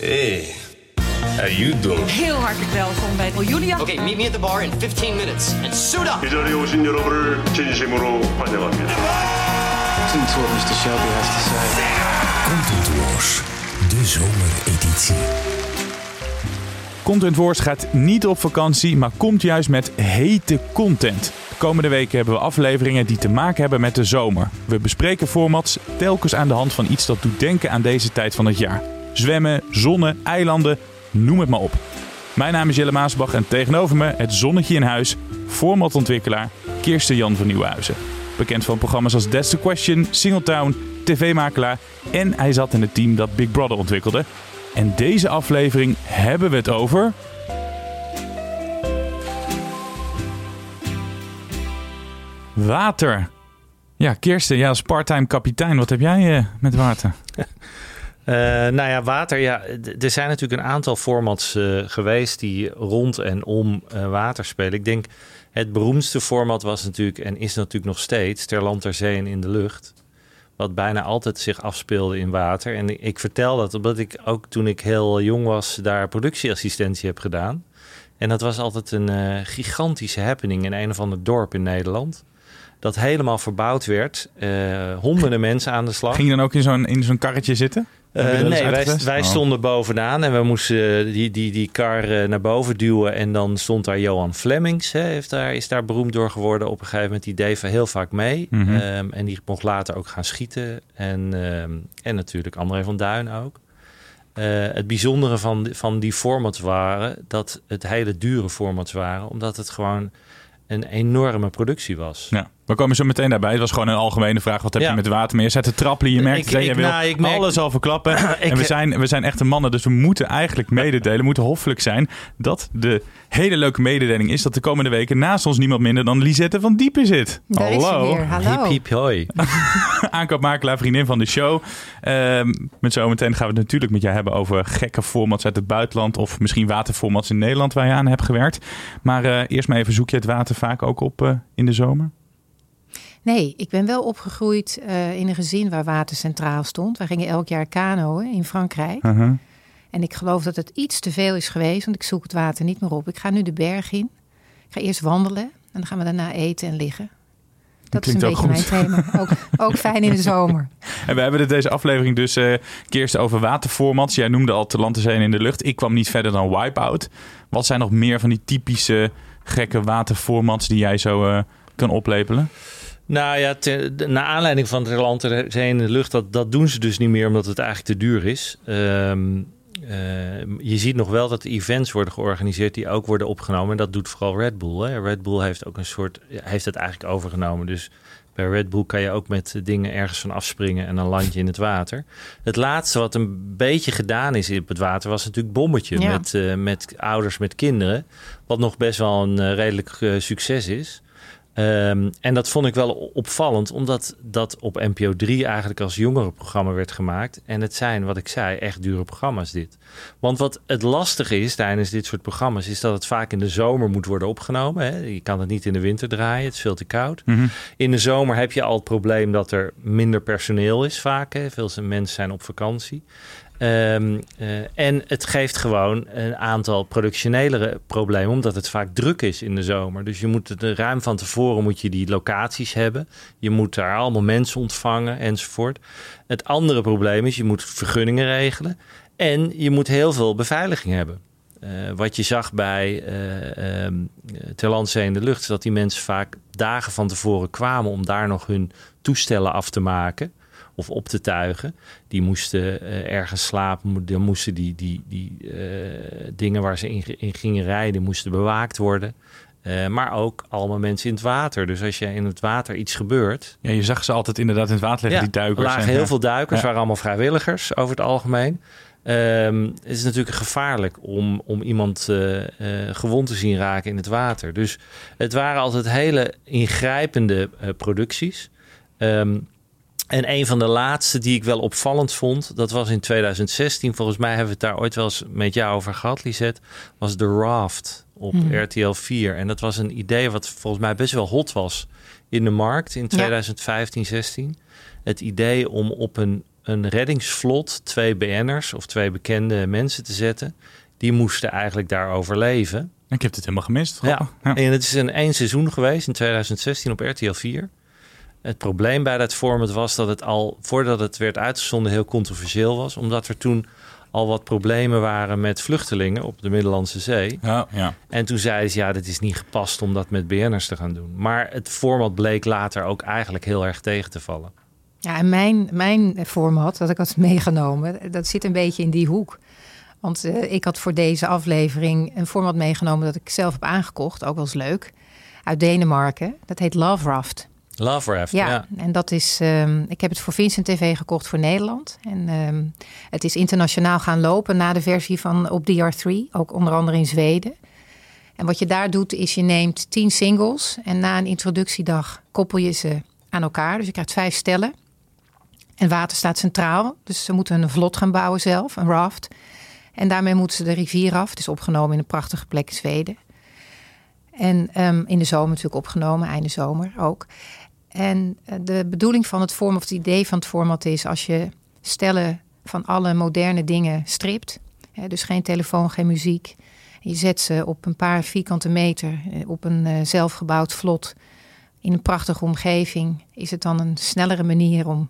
Hey, how you doing? Heel hartelijk welkom bij Julia. Okay, meet me at the bar in 15 minutes and suit up. 이 자리에 오신 여러분을 진심으로 환영합니다. Listen to what Mr. Shelby has to say. Content Wars, de zomereditie. Content Wars gaat niet op vakantie, maar komt juist met hete content. De komende weken hebben we afleveringen die te maken hebben met de zomer. We bespreken formats telkens aan de hand van iets dat doet denken aan deze tijd van het jaar. Zwemmen, zonnen, eilanden, noem het maar op. Mijn naam is Jelle Maasbach en tegenover me het zonnetje in huis, formatontwikkelaar Kirsten Jan van Nieuwenhuizen. Bekend van programma's als That's the Question, Singletown, tv-makelaar en hij zat in het team dat Big Brother ontwikkelde. En deze aflevering hebben we het over. Water. Ja, Kirsten, jij als parttime kapitein, wat heb jij eh, met water? Uh, nou ja, water. Ja, er zijn natuurlijk een aantal formats eh, geweest die rond en om eh, water spelen. Ik denk het beroemdste format was natuurlijk en is natuurlijk nog steeds Ter Land, Ter Zee en in de Lucht. Wat bijna altijd zich afspeelde in water. En ik, vertel dat omdat ik ook toen ik heel jong was daar productieassistentie heb gedaan. En dat was altijd een eh, gigantische happening in een of ander dorp in Nederland. Dat helemaal verbouwd werd. Eh, honderden mensen aan de slag. Ging je dan ook in zo'n, in zo'n karretje zitten? Eh, nee, wij, Oh. stonden bovenaan en we moesten eh, die, die, die kar eh, naar boven duwen. En dan stond daar Johan Flemings, hè, heeft daar, is daar beroemd door geworden. Op een gegeven moment, die deed heel vaak mee. Mhm. Ehm, en die mocht later ook gaan schieten. En, ehm, en natuurlijk André van Duin ook. Het bijzondere van, die- van die formats waren dat het hele dure formats waren. Omdat het gewoon een enorme productie was. Ja, we komen zo meteen daarbij. Het was gewoon een algemene vraag. Wat heb Ja. je met water? Maar je zet te trappelen. Je merkt Ik- dat wil nou, ik merk- alles al verklappen. en we zijn, we zijn echte mannen, dus we moeten eigenlijk mededelen. We moeten hoffelijk zijn dat de hele leuke mededeling is... dat de komende weken naast ons niemand minder dan Lisette van Diepen zit. Daar Hallo. Hallo. Hiep, hiep, hoi. aankoopmakelaar, vriendin van de show. Ehm, met zometeen gaan we het natuurlijk met jou hebben over gekke formats uit het buitenland. Of misschien waterformats in Nederland waar je aan hebt gewerkt. Maar eh, eerst maar even, zoek je het water vaak ook op eh, in de zomer? Nee, ik ben wel opgegroeid eh, in een gezin waar water centraal stond. We gingen elk jaar kanoën in Frankrijk. En ik geloof dat het iets te veel is geweest, want ik zoek het water niet meer op. Ik ga nu de berg in. Ik ga eerst wandelen en dan gaan we daarna eten en liggen. Dat is een klinkt beetje ook mijn goed. thema. Ook, ook fijn in de zomer. En we hebben het deze aflevering dus eerst over waterformats. Jij noemde al te land, te zee in de lucht. Ik kwam niet verder dan Wipeout. Wat zijn nog meer van die typische gekke waterformats die jij zo eh, kan oplepelen? Nou ja, de- naar aanleiding van het land zee in de lucht, dat, dat doen ze dus niet meer omdat het eigenlijk te duur is. Ehm, eh, je ziet nog wel dat events worden georganiseerd die ook worden opgenomen. En dat doet vooral Red Bull. Hè. Red Bull heeft ook een soort, heeft het eigenlijk overgenomen. Dus bij Red Bull kan je ook met dingen ergens van afspringen en dan land je in het water. Het laatste wat een beetje gedaan is op het water was natuurlijk Bommetje Ja. met, eh, met ouders met kinderen. Wat nog best wel een eh, redelijk succes is. Ehm, en dat vond ik wel opvallend, omdat dat op NPO 3 eigenlijk als jongerenprogramma werd gemaakt. En het zijn, wat ik zei, echt dure programma's dit. Want wat het lastige is tijdens dit soort programma's, is dat het vaak in de zomer moet worden opgenomen. Hè? Je kan het niet in de winter draaien, het is veel te koud. In de zomer heb je al het probleem dat er minder personeel is vaak. Hè? Veel mensen zijn op vakantie. Ehm, eh, en het geeft gewoon een aantal productionelere problemen, omdat het vaak druk is in de zomer. Dus je moet het eh, ruim van tevoren moet je die locaties hebben. Je moet daar allemaal mensen ontvangen enzovoort. Het andere probleem is, je moet vergunningen regelen. En je moet heel veel beveiliging hebben. Eh, wat je zag bij Land, Zee in de Lucht, is dat die mensen vaak dagen van tevoren kwamen om daar nog hun toestellen af te maken of op te tuigen. Die moesten eh, ergens slapen, dan moesten die, die, die eh, dingen waar ze in, in gingen rijden, moesten bewaakt worden. Eh, maar ook allemaal mensen in het water. Dus als je in het water iets gebeurt. Ja, je zag ze altijd inderdaad in het water liggen, die duikers. Er lagen en, heel ja. veel duikers, Ja. waren allemaal vrijwilligers over het algemeen. Ehm, het is natuurlijk gevaarlijk om, om iemand gewond te zien raken in het water. Dus het waren altijd hele ingrijpende producties. Ehm, en een van de laatste die ik wel opvallend vond, dat was in 2016. Volgens mij hebben we het daar ooit wel eens met jou over gehad, Lisette. Was The Raft op Mhm. RTL 4. En dat was een idee wat volgens mij best wel hot was in de markt in 2015, 16. Het idee om op een, een reddingsvlot twee BN'ers of twee bekende mensen te zetten. Die moesten eigenlijk daar overleven. Ik heb het helemaal gemist. Ja. Ja. En het is een één seizoen geweest in 2016 op RTL 4. Het probleem bij dat format was dat het al voordat het werd uitgezonden heel controversieel was. Omdat er toen al wat problemen waren met vluchtelingen op de Middellandse Zee. Ja, ja. En toen zeiden ze, ja, dat is niet gepast om dat met BN'ers te gaan doen. Maar het format bleek later ook eigenlijk heel erg tegen te vallen. Ja, en mijn, mijn format, dat ik had meegenomen, dat zit een beetje in die hoek. Want eh, ik had voor deze aflevering een format meegenomen dat ik zelf heb aangekocht, ook wel eens leuk, uit Denemarken. Dat heet Love Raft. Love Raft, Ja, ja. en dat is. ehm, ik heb het voor Vincent TV gekocht voor Nederland. En ehm, het is internationaal gaan lopen na de versie van op DR3, ook onder andere in Zweden. En wat je daar doet, is je neemt tien singles en na een introductiedag koppel je ze aan elkaar. Dus je krijgt vijf stellen. En water staat centraal, dus ze moeten een vlot gaan bouwen zelf, een raft. En daarmee moeten ze de rivier af. Het is opgenomen in een prachtige plek in Zweden. En ehm, in de zomer natuurlijk opgenomen, einde zomer ook. En eh, de bedoeling van het format, of het idee van het format is... als je stellen van alle moderne dingen stript... Hè, dus geen telefoon, geen muziek... je zet ze op een paar vierkante meter... eh, op een eh, zelfgebouwd vlot... in een prachtige omgeving... is het dan een snellere manier om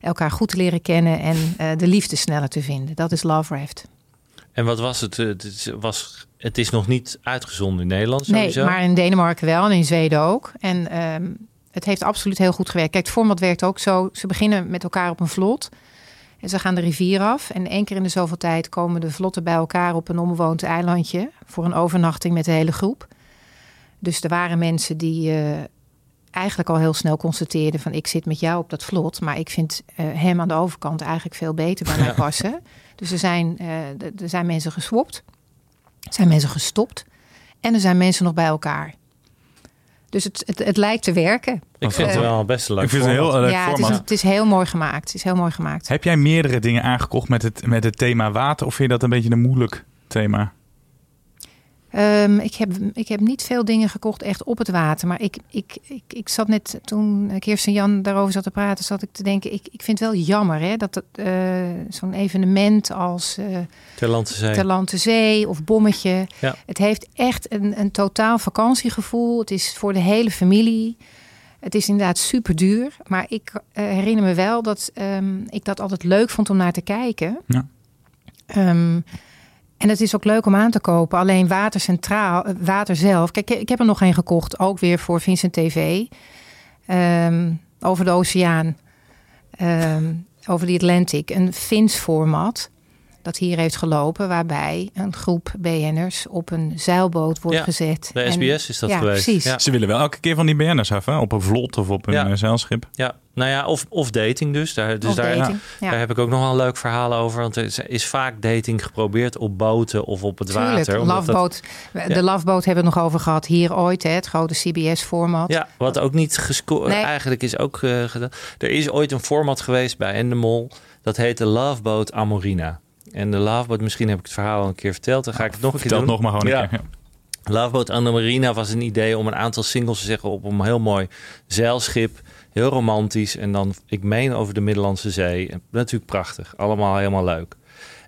elkaar goed te leren kennen... en de liefde sneller te vinden. Dat is Love Raft. En wat was het? Het was, het is nog niet uitgezonden in Nederland Nee, sowieso? maar in Denemarken wel en in Zweden ook. En ehm, het heeft absoluut heel goed gewerkt. Kijk, het format werkt ook zo. Ze beginnen met elkaar op een vlot. En ze gaan de rivier af. En één keer in de zoveel tijd komen de vlotten bij elkaar op een onbewoond eilandje. Voor een overnachting met de hele groep. Dus er waren mensen die eh, eigenlijk al heel snel constateerden van... ik zit met jou op dat vlot, maar ik vind eh, hem aan de overkant eigenlijk veel beter bij mij Ja. passen. Dus er zijn, eh, er zijn mensen geswapt. Er zijn mensen gestopt. En er zijn mensen nog bij elkaar. Dus het, het, het lijkt te werken. Ik vind het Eh, wel best leuk Ik vind het een heel format. leuk ja, het is, het is heel mooi gemaakt. Het is heel mooi gemaakt. Heb jij meerdere dingen aangekocht met het, met het thema water? Of vind je dat een beetje een moeilijk thema? Ehm, ik, heb, ik heb niet veel dingen gekocht echt op het water. Maar ik, ik, ik, ik zat net, toen Kirsten Jan daarover zat te praten, zat ik te denken... ik, ik vind het wel jammer hè, dat eh, zo'n evenement als eh Ter Land te Zee. Ter Land te Zee of Bommetje... Ja. het heeft echt een, een totaal vakantiegevoel. Het is voor de hele familie. Het is inderdaad super duur. Maar ik eh, herinner me wel dat ehm, ik dat altijd leuk vond om naar te kijken. Ja. Ehm, en het is ook leuk om aan te kopen. Alleen water centraal, eh, water zelf. Kijk, ik heb er nog een gekocht. Ook weer voor Vincent TV. Ehm, over de oceaan. Ehm, over de Atlantic. Een Fins format. Dat hier heeft gelopen. Waarbij een groep BN'ers op een zeilboot wordt Ja, gezet. Bij En- SBS is dat ja, geweest. Precies. Ja. Ze willen wel elke keer van die BN'ers af, hè? Op een vlot of op een Ja. eh, zeilschip. Ja, nou ja, of, of dating dus. Daar, dus Of daar, dating, ja. daar heb ik ook nog wel een leuk verhaal over. Want er is, is vaak dating geprobeerd op boten of op het Tuurlijk, water. omdat dat- Loveboat. De Ja. Loveboat hebben we het nog over gehad. Hier ooit, hè, het grote CBS-format. Ja, wat ook niet gescoord Nee. eigenlijk is ook eh, gedaan. Er is ooit een format geweest bij Endemol. Dat heette Loveboat Amorina. En de Loveboat, misschien heb ik het verhaal al een keer verteld. Dan ga ik het nog een keer doen. nog maar gewoon een Ja. keer. Ja. Loveboat Anna Marina was een idee om een aantal singles te zeggen op een heel mooi zeilschip. Heel romantisch. En dan, ik meen over de Middellandse Zee. Natuurlijk prachtig. Allemaal helemaal leuk.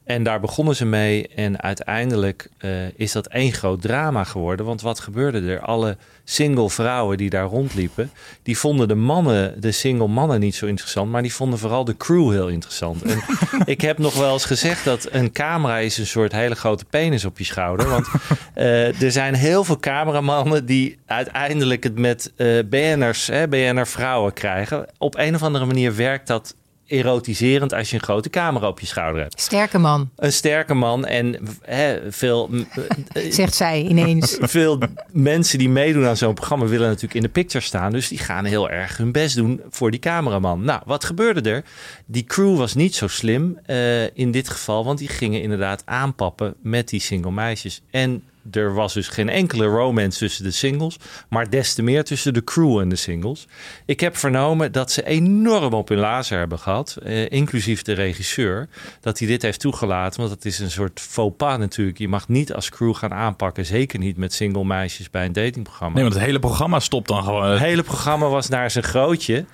En daar begonnen ze mee. En uiteindelijk eh, is dat één groot drama geworden. Want wat gebeurde er? Alle single vrouwen die daar rondliepen, die vonden de mannen, de single mannen niet zo interessant, maar die vonden vooral de crew heel interessant. En ik heb nog wel eens gezegd dat een camera is een soort hele grote penis op je schouder. Want eh, er zijn heel veel cameramannen die uiteindelijk het met eh BN'ers, BN'er vrouwen krijgen. Op een of andere manier werkt dat erotiserend als je een grote camera op je schouder hebt. Sterke man, Een sterke man en hè, veel, zegt zij ineens. veel mensen die meedoen aan zo'n programma willen natuurlijk in de picture staan. Dus die gaan heel erg hun best doen voor die cameraman. Nou, wat gebeurde er? Die crew was niet zo slim eh, in dit geval, want die gingen inderdaad aanpappen met die single meisjes. En er was dus geen enkele romance tussen de singles, maar des te meer tussen de crew en de singles. Ik heb vernomen dat ze enorm op hun lazer hebben gehad, eh, inclusief de regisseur, dat hij dit heeft toegelaten. Want het is een soort faux pas natuurlijk. Je mag niet als crew gaan aanpakken, zeker niet met single meisjes bij een datingprogramma. Nee, want het hele programma stopt dan gewoon. Het hele programma was naar zijn grootje.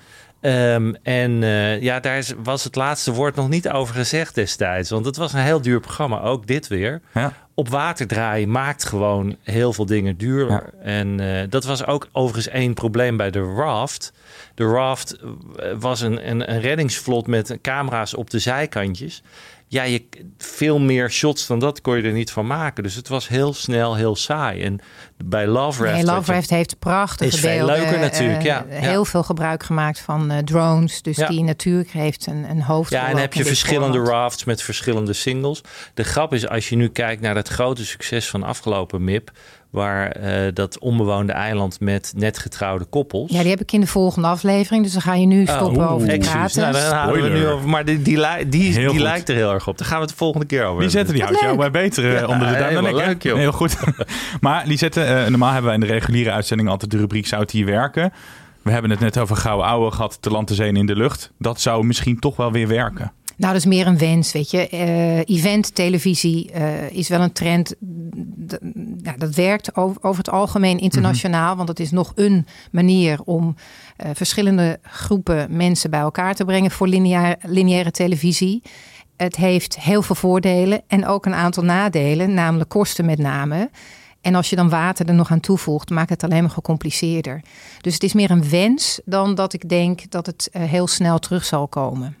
Ehm, en eh, ja, daar was het laatste woord nog niet over gezegd destijds. Want het was een heel duur programma, ook dit weer. Ja. Op water draaien maakt gewoon heel veel dingen duurder. Ja. En eh, dat was ook overigens één probleem bij de Raft. De Raft eh, was een, een, een reddingsvlot met camera's op de zijkantjes. Ja, je, veel meer shots dan dat kon je er niet van maken. Dus het was heel snel, heel saai. En bij Love Raft... Nee, had Love je- Raft heeft prachtige Is veel beelden. leuker natuurlijk, eh, ja. Ja. Heel veel gebruik gemaakt van eh, drones. Dus Ja. die natuurlijk heeft een, een hoofd. Ja, en heb je verschillende rafts met verschillende singles. De grap is, als je nu kijkt naar het grote succes van afgelopen MIP... waar eh, dat onbewoonde eiland met net getrouwde koppels... Ja, die heb ik in de volgende aflevering. Dus dan ga je nu stoppen oeh. over te Excuus. praten. Nou, daar houden we nu over. Maar die, die, die, die lijkt er heel erg op. Daar gaan we het de volgende keer over Die zetten die houdt jou bij beter eh, Ja, onder de duim dan ik. leuk, joh. Heel goed. maar Lisette, eh, normaal hebben wij in de reguliere uitzending altijd de rubriek Zou het hier werken? We hebben het net over Gouden Ouwe gehad, te land, te zee en in de lucht. Dat zou misschien toch wel weer werken. Nou, dat is meer een wens, weet je. Eh event televisie eh, is wel een trend. Ja, dat werkt over, het algemeen internationaal. Want het is nog een manier om eh, verschillende groepen mensen bij elkaar te brengen voor lineair, lineaire televisie. Het heeft heel veel voordelen en ook een aantal nadelen, namelijk kosten met name. En als je dan water er nog aan toevoegt, maakt het alleen maar gecompliceerder. Dus het is meer een wens dan dat ik denk dat het heel snel terug zal komen.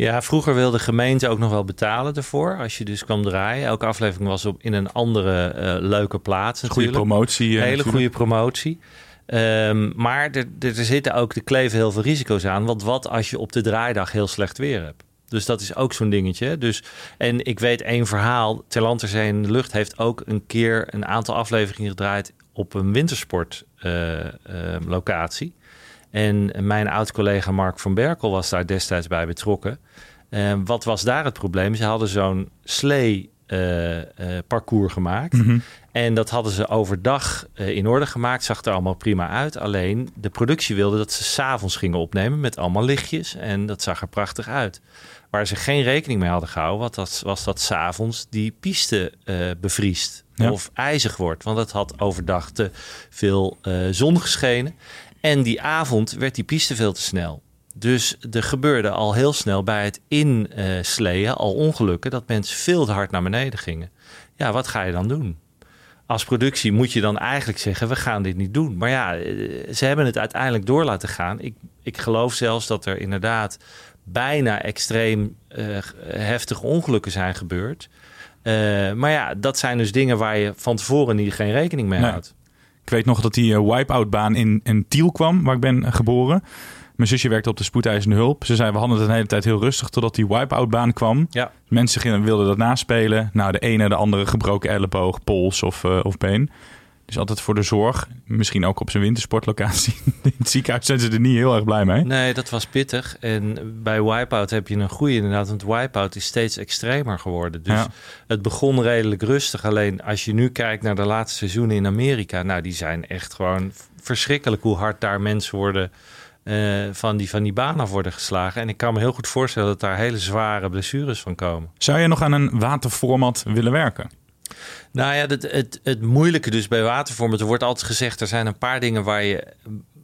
Ja, vroeger wilde de gemeente ook nog wel betalen ervoor. Als je dus kwam draaien. Elke aflevering was op, in een andere eh, leuke plaats Goede natuurlijk. promotie. eh, Hele natuurlijk. goede promotie. Ehm, maar er, er zitten ook, er kleven heel veel risico's aan. Want wat als je op de draaidag heel slecht weer hebt? Dus dat is ook zo'n dingetje. Dus, en ik weet één verhaal. Ter Land, ter Zee in de Lucht heeft ook een keer een aantal afleveringen gedraaid op een wintersportlocatie. En mijn oud-collega Mark van Berkel was daar destijds bij betrokken. Eh, wat was daar het probleem? Ze hadden zo'n slee eh, eh, parcours gemaakt. Mhm. En dat hadden ze overdag in orde gemaakt. Zag er allemaal prima uit. Alleen de productie wilde dat ze s'avonds gingen opnemen met allemaal lichtjes. En dat zag er prachtig uit. Waar ze geen rekening mee hadden gehouden, wat dat, was dat s'avonds die piste bevriest. Ja. Of ijzig wordt. Want het had overdag te veel zon geschenen. En die avond werd die piste veel te snel. Dus er gebeurde al heel snel bij het insleeën al ongelukken dat mensen veel te hard naar beneden gingen. Ja, wat ga je dan doen? Als productie moet je dan eigenlijk zeggen: we gaan dit niet doen. Maar ja, eh, ze hebben het uiteindelijk door laten gaan. Ik, ik geloof zelfs dat er inderdaad bijna extreem eh, heftige ongelukken zijn gebeurd. Eh, maar ja, dat zijn dus dingen waar je van tevoren niet geen rekening mee Nee. Ik weet nog dat die eh, wipe-out-baan in, in Tiel kwam, waar ik ben eh, geboren. Mijn zusje werkte op de spoedeisende hulp. Ze zei, we hadden het een hele tijd heel rustig totdat die wipe-out-baan kwam. Ja. Mensen gingen, wilden dat naspelen. Nou, de ene de andere gebroken elleboog, pols of, eh, of been. Dus altijd voor de zorg. Misschien ook op zijn wintersportlocatie. In het ziekenhuis zijn ze er niet heel erg blij mee. Nee, dat was pittig. En bij Wipeout heb je een goede inderdaad. Want Wipeout is steeds extremer geworden. Dus Ja. het begon redelijk rustig. Alleen als je nu kijkt naar de laatste seizoenen in Amerika. Nou, die zijn echt gewoon verschrikkelijk hoe hard daar mensen worden... eh, van, die, van die baan af worden geslagen. En ik kan me heel goed voorstellen dat daar hele zware blessures van komen. Zou je nog aan een waterformat willen werken? Nou ja, het, het, moeilijke dus bij watervormen, er wordt altijd gezegd, er zijn een paar dingen waar je,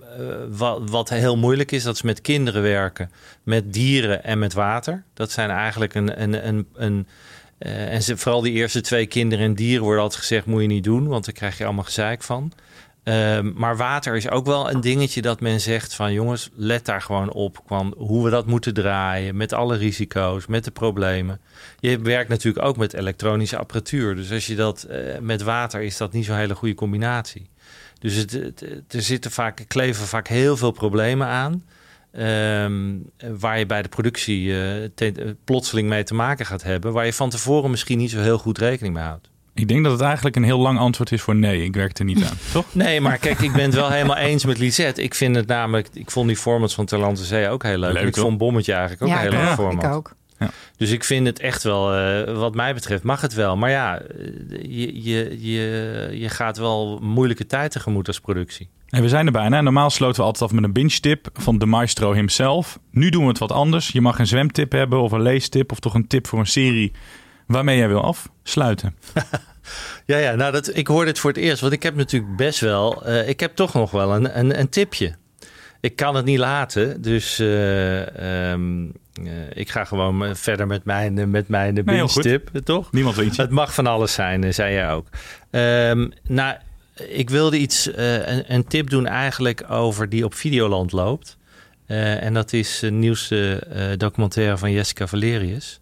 eh, wat, wat heel moeilijk is, dat is met kinderen werken, met dieren en met water. Dat zijn eigenlijk een, een, een, een eh, en vooral die eerste twee kinderen en dieren worden altijd gezegd, moet je niet doen, want daar krijg je allemaal gezeik van. Ehm, maar water is ook wel een dingetje dat men zegt van jongens, let daar gewoon op. Van hoe we dat moeten draaien, met alle risico's, met de problemen. Je werkt natuurlijk ook met elektronische apparatuur. Dus als je dat eh, met water is dat niet zo'n hele goede combinatie. Dus het, er zitten vaak, kleven vaak heel veel problemen aan. ehm, waar je bij de productie eh, eh, plotseling mee te maken gaat hebben, waar je van tevoren misschien niet zo heel goed rekening mee houdt. Ik denk dat het eigenlijk een heel lang antwoord is voor nee, ik werk er niet aan. Toch? Nee, maar kijk, ik ben het wel helemaal eens met Lisette. Ik vind het namelijk, ik vond die formats van Terlante Zee ook heel leuk. Ik toch? vond Bommetje eigenlijk ook ja, een heel leuk format. Ik ook. Dus ik vind het echt wel, eh, wat mij betreft, mag het wel. Maar ja, eh, je, je, je, je gaat wel moeilijke tijd tegemoet als productie. En we zijn er bijna. Normaal sloten we altijd af met een binge tip van de maestro himself. Nu doen we het wat anders. Je mag een zwemtip hebben of een leestip of toch een tip voor een serie waarmee jij wil afsluiten. Ja, ja, nou, dat, ik hoor dit voor het eerst. Want ik heb natuurlijk best wel, eh, ik heb toch nog wel een, een, een tipje. Ik kan het niet laten, dus eh, ehm, eh, ik ga gewoon verder met mijn, met mijn goed. tip, toch? Niemand wil iets. Het mag van alles zijn, zei jij ook. Ehm, nou, ik wilde iets, een, een tip doen eigenlijk over die op Videoland loopt. En dat is de nieuwste documentaire van Jessica Valerius.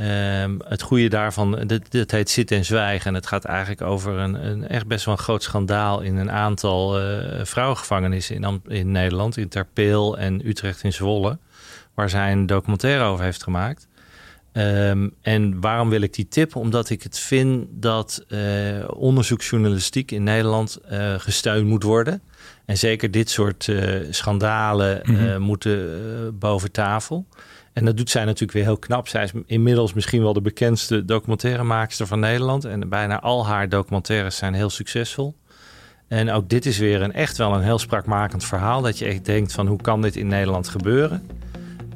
Ehm, het goede daarvan, dit, dit heet Zit en Zwijgen. En het gaat eigenlijk over een, een echt best wel een groot schandaal in een aantal eh, vrouwengevangenissen in, Am- in Nederland. In Terpeel en Utrecht in Zwolle. Waar zij een documentaire over heeft gemaakt. Ehm, en waarom wil ik die tip? Omdat ik het vind dat eh, onderzoeksjournalistiek in Nederland eh, gesteund moet worden. En zeker dit soort schandalen Mhm. moeten boven tafel. En dat doet zij natuurlijk weer heel knap. Zij is inmiddels misschien wel de bekendste documentairemaakster van Nederland. En bijna al haar documentaires zijn heel succesvol. En ook dit is weer een echt wel een heel spraakmakend verhaal. Dat je echt denkt van hoe kan dit in Nederland gebeuren?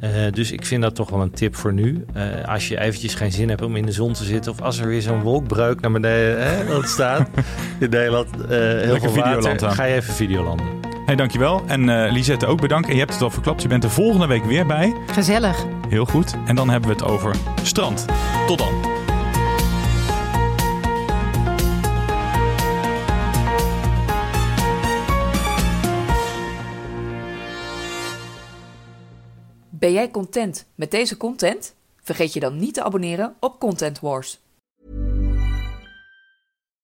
Eh, dus ik vind dat toch wel een tip voor nu. Eh, als je eventjes geen zin hebt om in de zon te zitten... of als er weer zo'n wolkbreuk naar beneden hè, ontstaat in Nederland... eh, heel veel water, ga je even Videolanden. Hey, dankjewel. En eh Lisette ook bedankt. En je hebt het al verklapt, je bent er volgende week weer bij. Gezellig. Heel goed. En dan hebben we het over strand. Tot dan. Ben jij content met deze content? Vergeet je dan niet te abonneren op Content Wars.